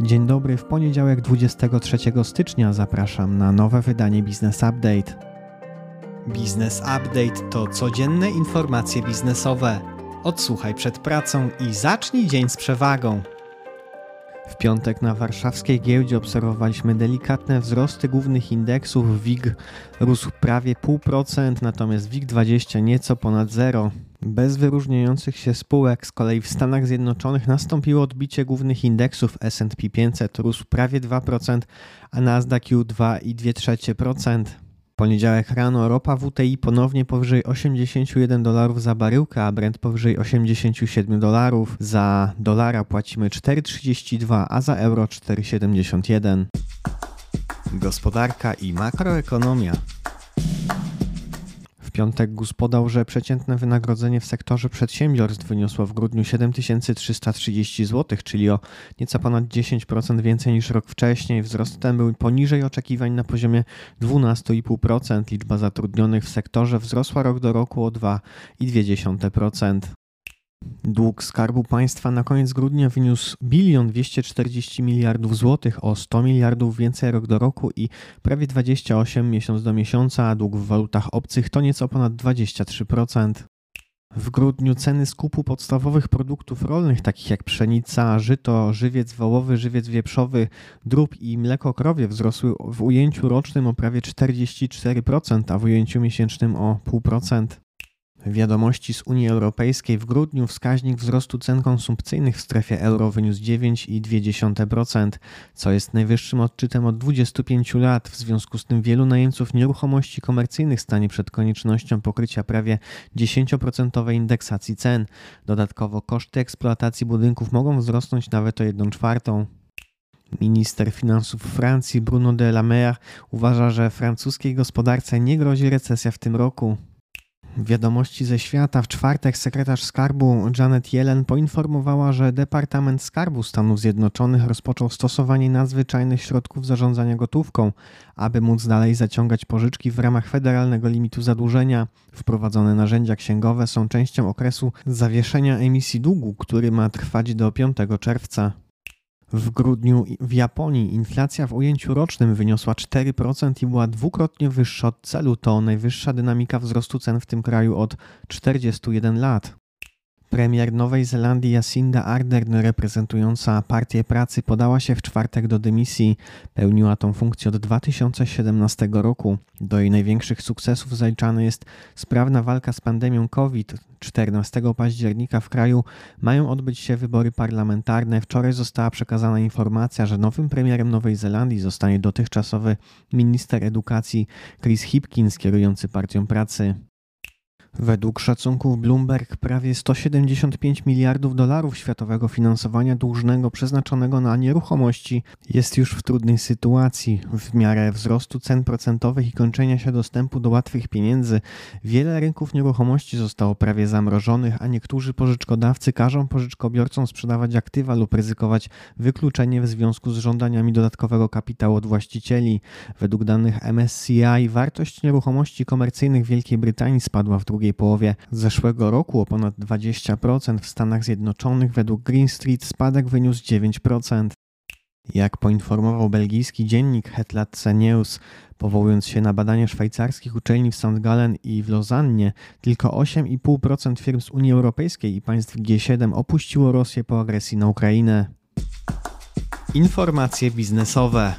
Dzień dobry, w poniedziałek 23 stycznia zapraszam na nowe wydanie Business Update. Business Update to codzienne informacje biznesowe. Odsłuchaj przed pracą i zacznij dzień z przewagą. W piątek na warszawskiej giełdzie obserwowaliśmy delikatne wzrosty głównych indeksów. WIG rósł prawie 0,5%, natomiast WIG20 nieco ponad zero. Bez wyróżniających się spółek z kolei w Stanach Zjednoczonych nastąpiło odbicie głównych indeksów S&P 500 rósł prawie 2%, a Nasdaq Q2,2%. Poniedziałek rano ropa WTI ponownie powyżej 81 dolarów za baryłkę, a Brent powyżej 87 dolarów. Za dolara płacimy 4,32, a za euro 4,71. Gospodarka i makroekonomia piątek GUS podał, że przeciętne wynagrodzenie w sektorze przedsiębiorstw wyniosło w grudniu 7330 zł, czyli o nieco ponad 10% więcej niż rok wcześniej. Wzrost ten był poniżej oczekiwań na poziomie 12,5%. Liczba zatrudnionych w sektorze wzrosła rok do roku o 2,2%. Dług Skarbu Państwa na koniec grudnia wyniósł 1 240 miliardów złotych, o 100 miliardów więcej rok do roku i prawie 28 miesiąc do miesiąca, a dług w walutach obcych to nieco ponad 23%. W grudniu ceny skupu podstawowych produktów rolnych, takich jak pszenica, żyto, żywiec wołowy, żywiec wieprzowy, drób i mleko krowie wzrosły w ujęciu rocznym o prawie 44%, a w ujęciu miesięcznym o 0,5%. Wiadomości z Unii Europejskiej w grudniu wskaźnik wzrostu cen konsumpcyjnych w strefie euro wyniósł 9,2%, co jest najwyższym odczytem od 25 lat. W związku z tym wielu najemców nieruchomości komercyjnych stanie przed koniecznością pokrycia prawie 10% indeksacji cen. Dodatkowo koszty eksploatacji budynków mogą wzrosnąć nawet o 1 czwartą. Minister finansów Francji Bruno de la Mer uważa, że francuskiej gospodarce nie grozi recesja w tym roku. Wiadomości ze świata w czwartek sekretarz skarbu Janet Yellen poinformowała, że Departament Skarbu Stanów Zjednoczonych rozpoczął stosowanie nadzwyczajnych środków zarządzania gotówką, aby móc dalej zaciągać pożyczki w ramach federalnego limitu zadłużenia. Wprowadzone narzędzia księgowe są częścią okresu zawieszenia emisji długu, który ma trwać do 5 czerwca. W grudniu w Japonii inflacja w ujęciu rocznym wyniosła 4% i była dwukrotnie wyższa od celu. To najwyższa dynamika wzrostu cen w tym kraju od 41 lat. Premier Nowej Zelandii Jacinda Ardern, reprezentująca Partię Pracy, podała się w czwartek do dymisji. Pełniła tą funkcję od 2017 roku. Do jej największych sukcesów zaliczana jest sprawna walka z pandemią COVID. 14 października w kraju mają odbyć się wybory parlamentarne. Wczoraj została przekazana informacja, że nowym premierem Nowej Zelandii zostanie dotychczasowy minister edukacji Chris Hipkins, kierujący Partią Pracy. Według szacunków Bloomberg prawie 175 miliardów dolarów światowego finansowania dłużnego przeznaczonego na nieruchomości jest już w trudnej sytuacji. W miarę wzrostu cen procentowych i kończenia się dostępu do łatwych pieniędzy, wiele rynków nieruchomości zostało prawie zamrożonych, a niektórzy pożyczkodawcy każą pożyczkobiorcom sprzedawać aktywa lub ryzykować wykluczenie w związku z żądaniami dodatkowego kapitału od właścicieli. Według danych MSCI wartość nieruchomości komercyjnych w Wielkiej Brytanii spadła w drugiej drugiej połowie zeszłego roku o ponad 20%, w Stanach Zjednoczonych według Green Street spadek wyniósł 9%. Jak poinformował belgijski dziennik Hetlatse News, powołując się na badania szwajcarskich uczelni w St. Gallen i w Lozannie, tylko 8,5% firm z Unii Europejskiej i państw G7 opuściło Rosję po agresji na Ukrainę. Informacje biznesowe.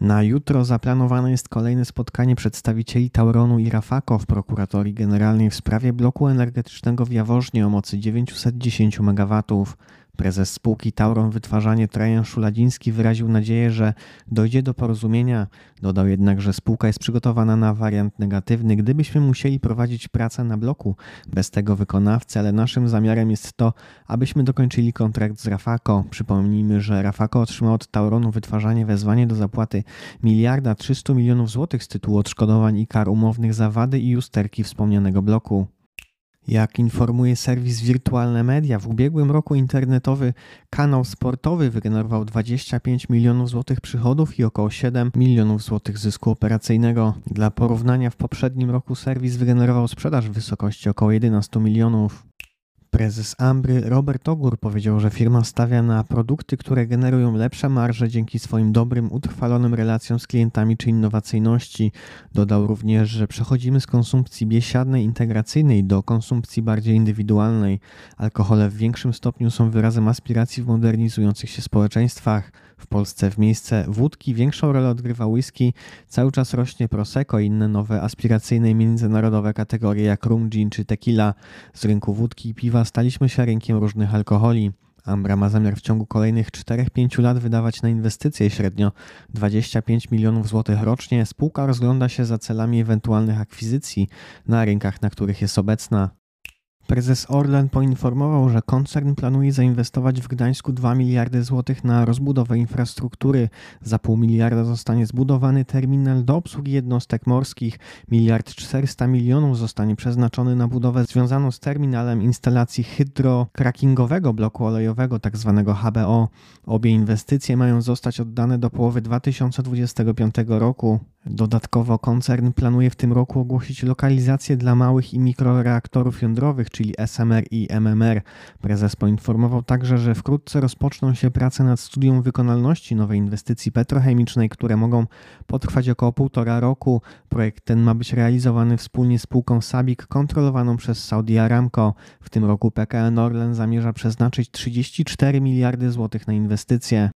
Na jutro zaplanowane jest kolejne spotkanie przedstawicieli Tauronu i Rafako w prokuratorii generalnej w sprawie bloku energetycznego w Jaworznie o mocy 910 MW. Prezes spółki Tauron Wytwarzanie Trajan Szuladziński wyraził nadzieję, że dojdzie do porozumienia. Dodał jednak, że spółka jest przygotowana na wariant negatywny, gdybyśmy musieli prowadzić pracę na bloku bez tego wykonawcy, ale naszym zamiarem jest to, abyśmy dokończyli kontrakt z Rafako. Przypomnijmy, że Rafako otrzymał od Tauronu Wytwarzanie wezwanie do zapłaty miliarda 300 milionów złotych z tytułu odszkodowań i kar umownych za wady i usterki wspomnianego bloku. Jak informuje serwis Wirtualne Media, w ubiegłym roku internetowy kanał sportowy wygenerował 25 milionów złotych przychodów i około 7 milionów złotych zysku operacyjnego. Dla porównania w poprzednim roku serwis wygenerował sprzedaż w wysokości około 11 milionów. Prezes Ambry Robert Ogór powiedział, że firma stawia na produkty, które generują lepsze marże dzięki swoim dobrym, utrwalonym relacjom z klientami czy innowacyjności. Dodał również, że przechodzimy z konsumpcji biesiadnej, integracyjnej do konsumpcji bardziej indywidualnej. Alkohole w większym stopniu są wyrazem aspiracji w modernizujących się społeczeństwach. W Polsce w miejsce wódki większą rolę odgrywa whisky, cały czas rośnie Prosecco i inne nowe aspiracyjne i międzynarodowe kategorie jak rum, gin czy tequila. Z rynku wódki i piwa staliśmy się rynkiem różnych alkoholi. Ambra ma zamiar w ciągu kolejnych 4-5 lat wydawać na inwestycje średnio 25 milionów złotych rocznie. Spółka rozgląda się za celami ewentualnych akwizycji na rynkach, na których jest obecna. Prezes Orlen poinformował, że koncern planuje zainwestować w Gdańsku 2 miliardy złotych na rozbudowę infrastruktury. Za pół miliarda zostanie zbudowany terminal do obsługi jednostek morskich. Miliard 400 milionów zostanie przeznaczony na budowę związaną z terminalem instalacji hydrokrackingowego bloku olejowego, tzw. Tak HBO. Obie inwestycje mają zostać oddane do połowy 2025 roku. Dodatkowo koncern planuje w tym roku ogłosić lokalizację dla małych i mikroreaktorów jądrowych, czyli SMR i MMR. Prezes poinformował także, że wkrótce rozpoczną się prace nad studium wykonalności nowej inwestycji petrochemicznej, które mogą potrwać około półtora roku. Projekt ten ma być realizowany wspólnie z spółką Sabik kontrolowaną przez Saudi Aramco. W tym roku PKN Orlen zamierza przeznaczyć 34 miliardy złotych na inwestycje.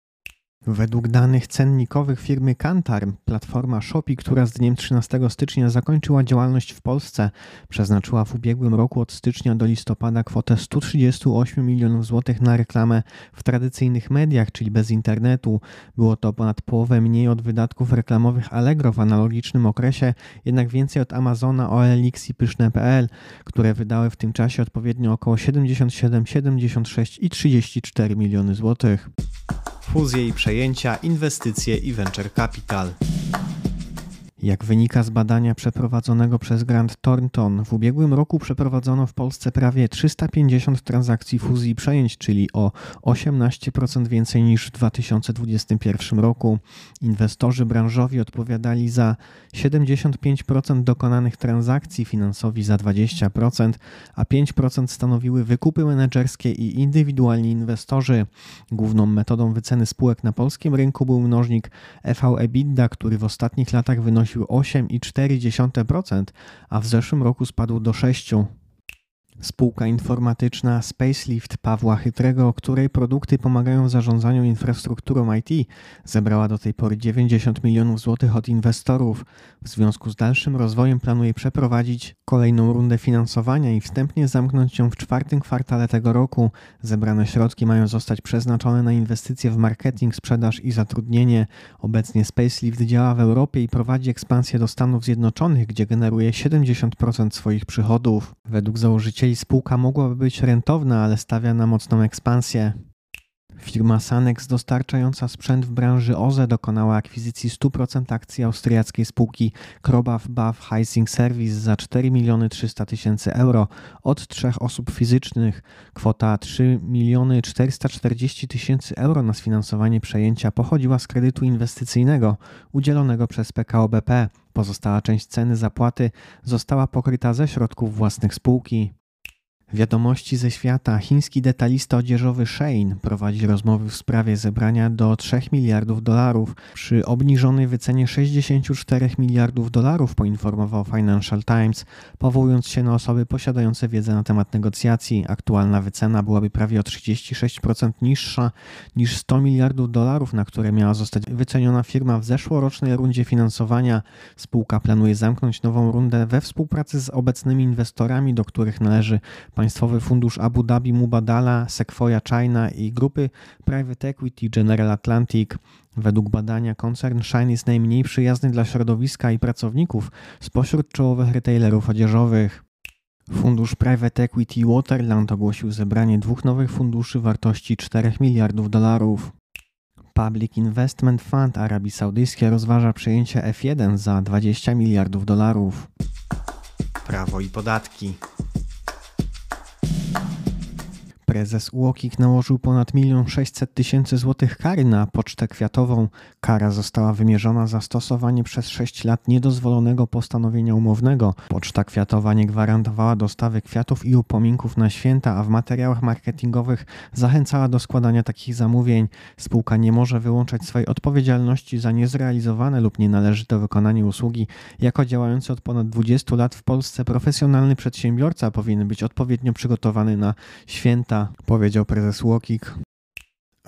Według danych cennikowych firmy Kantar, platforma Shopee, która z dniem 13 stycznia zakończyła działalność w Polsce, przeznaczyła w ubiegłym roku od stycznia do listopada kwotę 138 milionów złotych na reklamę w tradycyjnych mediach, czyli bez internetu. Było to ponad połowę mniej od wydatków reklamowych Allegro w analogicznym okresie, jednak więcej od Amazona, OLX i Pyszne.pl, które wydały w tym czasie odpowiednio około 77, 76 i 34 miliony złotych fuzje i przejęcia, inwestycje i venture capital. Jak wynika z badania przeprowadzonego przez Grant Thornton, w ubiegłym roku przeprowadzono w Polsce prawie 350 transakcji fuzji i przejęć, czyli o 18% więcej niż w 2021 roku. Inwestorzy branżowi odpowiadali za 75% dokonanych transakcji, finansowi za 20%, a 5% stanowiły wykupy menedżerskie i indywidualni inwestorzy. Główną metodą wyceny spółek na polskim rynku był mnożnik EV-EBITDA, który w ostatnich latach wynosił wynosił 8,4%, a w zeszłym roku spadł do 6%. Spółka informatyczna Spacelift Pawła Chytrego, której produkty pomagają w zarządzaniu infrastrukturą IT, zebrała do tej pory 90 milionów złotych od inwestorów. W związku z dalszym rozwojem planuje przeprowadzić kolejną rundę finansowania i wstępnie zamknąć ją w czwartym kwartale tego roku. Zebrane środki mają zostać przeznaczone na inwestycje w marketing, sprzedaż i zatrudnienie. Obecnie Spacelift działa w Europie i prowadzi ekspansję do Stanów Zjednoczonych, gdzie generuje 70% swoich przychodów. Według założycieli Czyli spółka mogłaby być rentowna, ale stawia na mocną ekspansję. Firma Sanex dostarczająca sprzęt w branży OZE dokonała akwizycji 100% akcji austriackiej spółki Krobaf Bav Heising Service za 4 miliony 300 tysięcy euro od trzech osób fizycznych. Kwota 3 miliony 440 tysięcy euro na sfinansowanie przejęcia pochodziła z kredytu inwestycyjnego udzielonego przez PKO BP. Pozostała część ceny zapłaty została pokryta ze środków własnych spółki. Wiadomości ze świata. Chiński detalista odzieżowy Shein prowadzi rozmowy w sprawie zebrania do 3 miliardów dolarów. Przy obniżonej wycenie 64 miliardów dolarów poinformował Financial Times, powołując się na osoby posiadające wiedzę na temat negocjacji. Aktualna wycena byłaby prawie o 36% niższa niż 100 miliardów dolarów, na które miała zostać wyceniona firma w zeszłorocznej rundzie finansowania. Spółka planuje zamknąć nową rundę we współpracy z obecnymi inwestorami, do których należy Państwowy Fundusz Abu Dhabi Mubadala, Sequoia China i grupy Private Equity General Atlantic. Według badania koncern Shine jest najmniej przyjazny dla środowiska i pracowników spośród czołowych retailerów odzieżowych. Fundusz Private Equity Waterland ogłosił zebranie dwóch nowych funduszy wartości 4 miliardów dolarów. Public Investment Fund Arabii Saudyjskiej rozważa przejęcie F1 za 20 miliardów dolarów. Prawo i podatki. Prezes UOKiK nałożył ponad 1 600 tysięcy złotych kary na pocztę kwiatową. Kara została wymierzona za stosowanie przez 6 lat niedozwolonego postanowienia umownego. Poczta kwiatowa nie gwarantowała dostawy kwiatów i upominków na święta, a w materiałach marketingowych zachęcała do składania takich zamówień. Spółka nie może wyłączać swojej odpowiedzialności za niezrealizowane lub nienależyte wykonanie usługi. Jako działający od ponad 20 lat w Polsce profesjonalny przedsiębiorca powinien być odpowiednio przygotowany na święta powiedział prezes Łokik.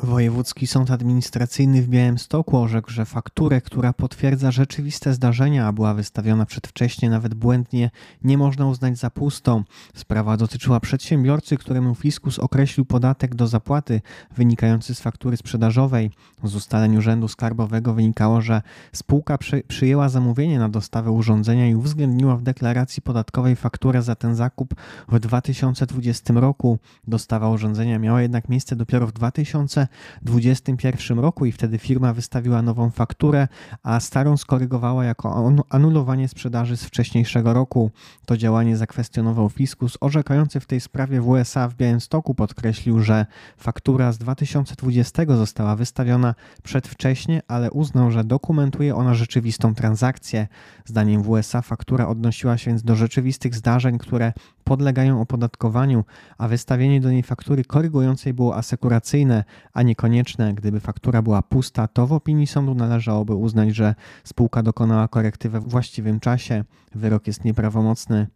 Wojewódzki Sąd Administracyjny w Białymstoku orzekł, że fakturę, która potwierdza rzeczywiste zdarzenia, a była wystawiona przedwcześnie, nawet błędnie, nie można uznać za pustą. Sprawa dotyczyła przedsiębiorcy, któremu fiskus określił podatek do zapłaty wynikający z faktury sprzedażowej. Z ustaleń Urzędu Skarbowego wynikało, że spółka przy, przyjęła zamówienie na dostawę urządzenia i uwzględniła w deklaracji podatkowej fakturę za ten zakup w 2020 roku. Dostawa urządzenia miała jednak miejsce dopiero w 2000 2021 roku i wtedy firma wystawiła nową fakturę, a starą skorygowała jako anulowanie sprzedaży z wcześniejszego roku. To działanie zakwestionował fiskus, orzekający w tej sprawie w USA w Białymstoku podkreślił, że faktura z 2020 została wystawiona przedwcześnie, ale uznał, że dokumentuje ona rzeczywistą transakcję. Zdaniem WSA faktura odnosiła się więc do rzeczywistych zdarzeń, które podlegają opodatkowaniu, a wystawienie do niej faktury korygującej było asekuracyjne, a niekonieczne. Gdyby faktura była pusta, to w opinii sądu należałoby uznać, że spółka dokonała korekty we właściwym czasie. Wyrok jest nieprawomocny.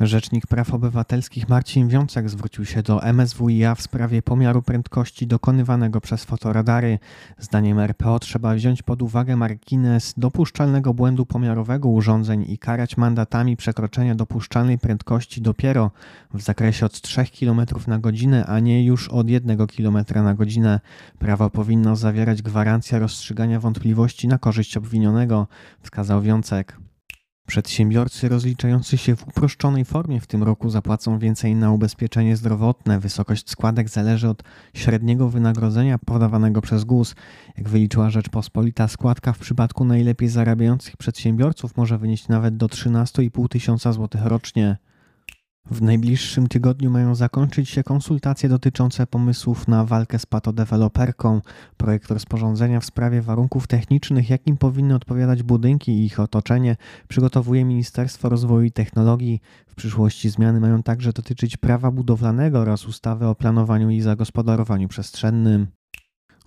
Rzecznik Praw Obywatelskich Marcin Wiącek zwrócił się do MSWiA w sprawie pomiaru prędkości dokonywanego przez fotoradary. Zdaniem RPO trzeba wziąć pod uwagę margines dopuszczalnego błędu pomiarowego urządzeń i karać mandatami przekroczenia dopuszczalnej prędkości dopiero w zakresie od 3 km na godzinę, a nie już od 1 km na godzinę. Prawo powinno zawierać gwarancję rozstrzygania wątpliwości na korzyść obwinionego, wskazał Wiącek. Przedsiębiorcy rozliczający się w uproszczonej formie w tym roku zapłacą więcej na ubezpieczenie zdrowotne. Wysokość składek zależy od średniego wynagrodzenia podawanego przez GUS. Jak wyliczyła Rzeczpospolita, składka w przypadku najlepiej zarabiających przedsiębiorców może wynieść nawet do 13,5 tysiąca złotych rocznie. W najbliższym tygodniu mają zakończyć się konsultacje dotyczące pomysłów na walkę z patodeweloperką. Projekt rozporządzenia w sprawie warunków technicznych, jakim powinny odpowiadać budynki i ich otoczenie, przygotowuje Ministerstwo Rozwoju i Technologii. W przyszłości zmiany mają także dotyczyć prawa budowlanego oraz ustawy o planowaniu i zagospodarowaniu przestrzennym.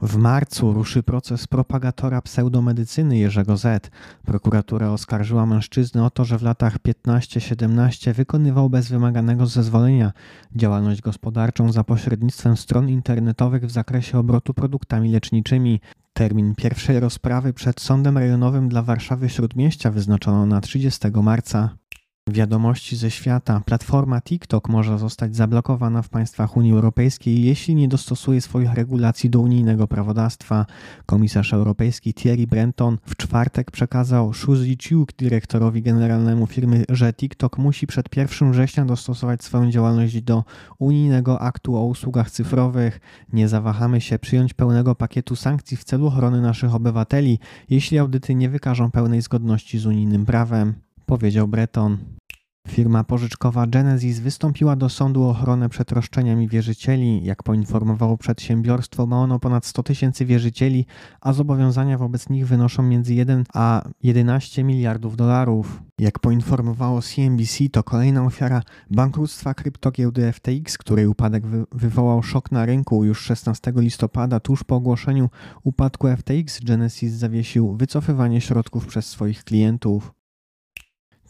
W marcu ruszy proces propagatora pseudomedycyny Jerzego Z. Prokuratura oskarżyła mężczyznę o to, że w latach 15-17 wykonywał bez wymaganego zezwolenia działalność gospodarczą za pośrednictwem stron internetowych w zakresie obrotu produktami leczniczymi. Termin pierwszej rozprawy przed Sądem Rejonowym dla Warszawy Śródmieścia wyznaczono na 30 marca. Wiadomości ze świata. Platforma TikTok może zostać zablokowana w państwach Unii Europejskiej, jeśli nie dostosuje swoich regulacji do unijnego prawodawstwa. Komisarz europejski Thierry Brenton w czwartek przekazał Shu Ziqiu, dyrektorowi generalnemu firmy, że TikTok musi przed 1 września dostosować swoją działalność do unijnego aktu o usługach cyfrowych. Nie zawahamy się przyjąć pełnego pakietu sankcji w celu ochrony naszych obywateli, jeśli audyty nie wykażą pełnej zgodności z unijnym prawem powiedział Breton. Firma pożyczkowa Genesis wystąpiła do sądu o ochronę przed roszczeniami wierzycieli. Jak poinformowało przedsiębiorstwo, ma ono ponad 100 tysięcy wierzycieli, a zobowiązania wobec nich wynoszą między 1 a 11 miliardów dolarów. Jak poinformowało CNBC, to kolejna ofiara bankructwa kryptogiełdy FTX, której upadek wy wywołał szok na rynku. Już 16 listopada, tuż po ogłoszeniu upadku FTX, Genesis zawiesił wycofywanie środków przez swoich klientów.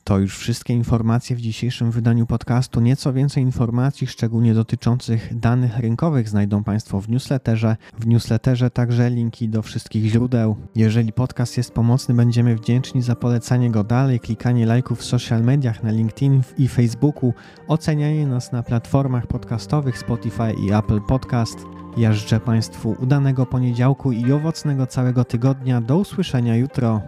To już wszystkie informacje w dzisiejszym wydaniu podcastu. Nieco więcej informacji, szczególnie dotyczących danych rynkowych, znajdą Państwo w newsletterze. W newsletterze także linki do wszystkich źródeł. Jeżeli podcast jest pomocny, będziemy wdzięczni za polecanie go dalej, klikanie lajków w social mediach na LinkedIn i Facebooku, ocenianie nas na platformach podcastowych Spotify i Apple Podcast. Ja życzę Państwu udanego poniedziałku i owocnego całego tygodnia. Do usłyszenia jutro.